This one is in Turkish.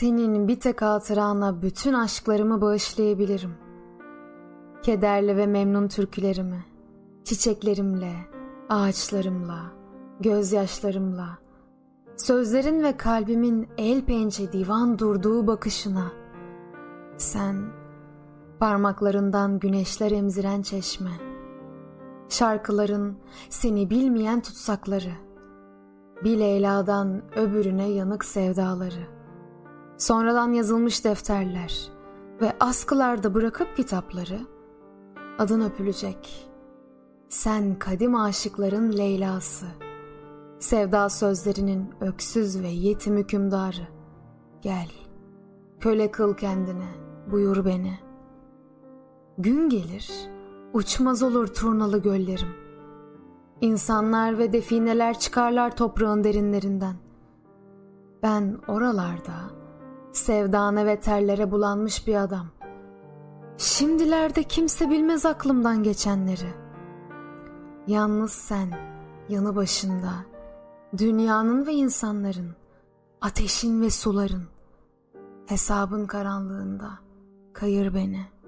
Senin bir tek hatıranla bütün aşklarımı bağışlayabilirim. Kederli ve memnun türkülerimi, çiçeklerimle, ağaçlarımla, gözyaşlarımla, sözlerin ve kalbimin el pençe divan durduğu bakışına. Sen parmaklarından güneşler emziren çeşme, şarkıların seni bilmeyen tutsakları, bir Leyla'dan öbürüne yanık sevdaları, sonradan yazılmış defterler ve askılarda bırakıp kitapları, adın öpülecek. Sen kadim aşıkların Leyla'sı, sevda sözlerinin öksüz ve yetim hükümdarı. Gel, köle kıl kendine, buyur beni. Gün gelir, uçmaz olur turnalı göllerim. İnsanlar ve defineler çıkarlar toprağın derinlerinden. Ben oralarda sevdana ve terlere bulanmış bir adam. Şimdilerde kimse bilmez aklımdan geçenleri. Yalnız sen yanı başında dünyanın ve insanların, ateşin ve suların hesabın karanlığında kayır beni.''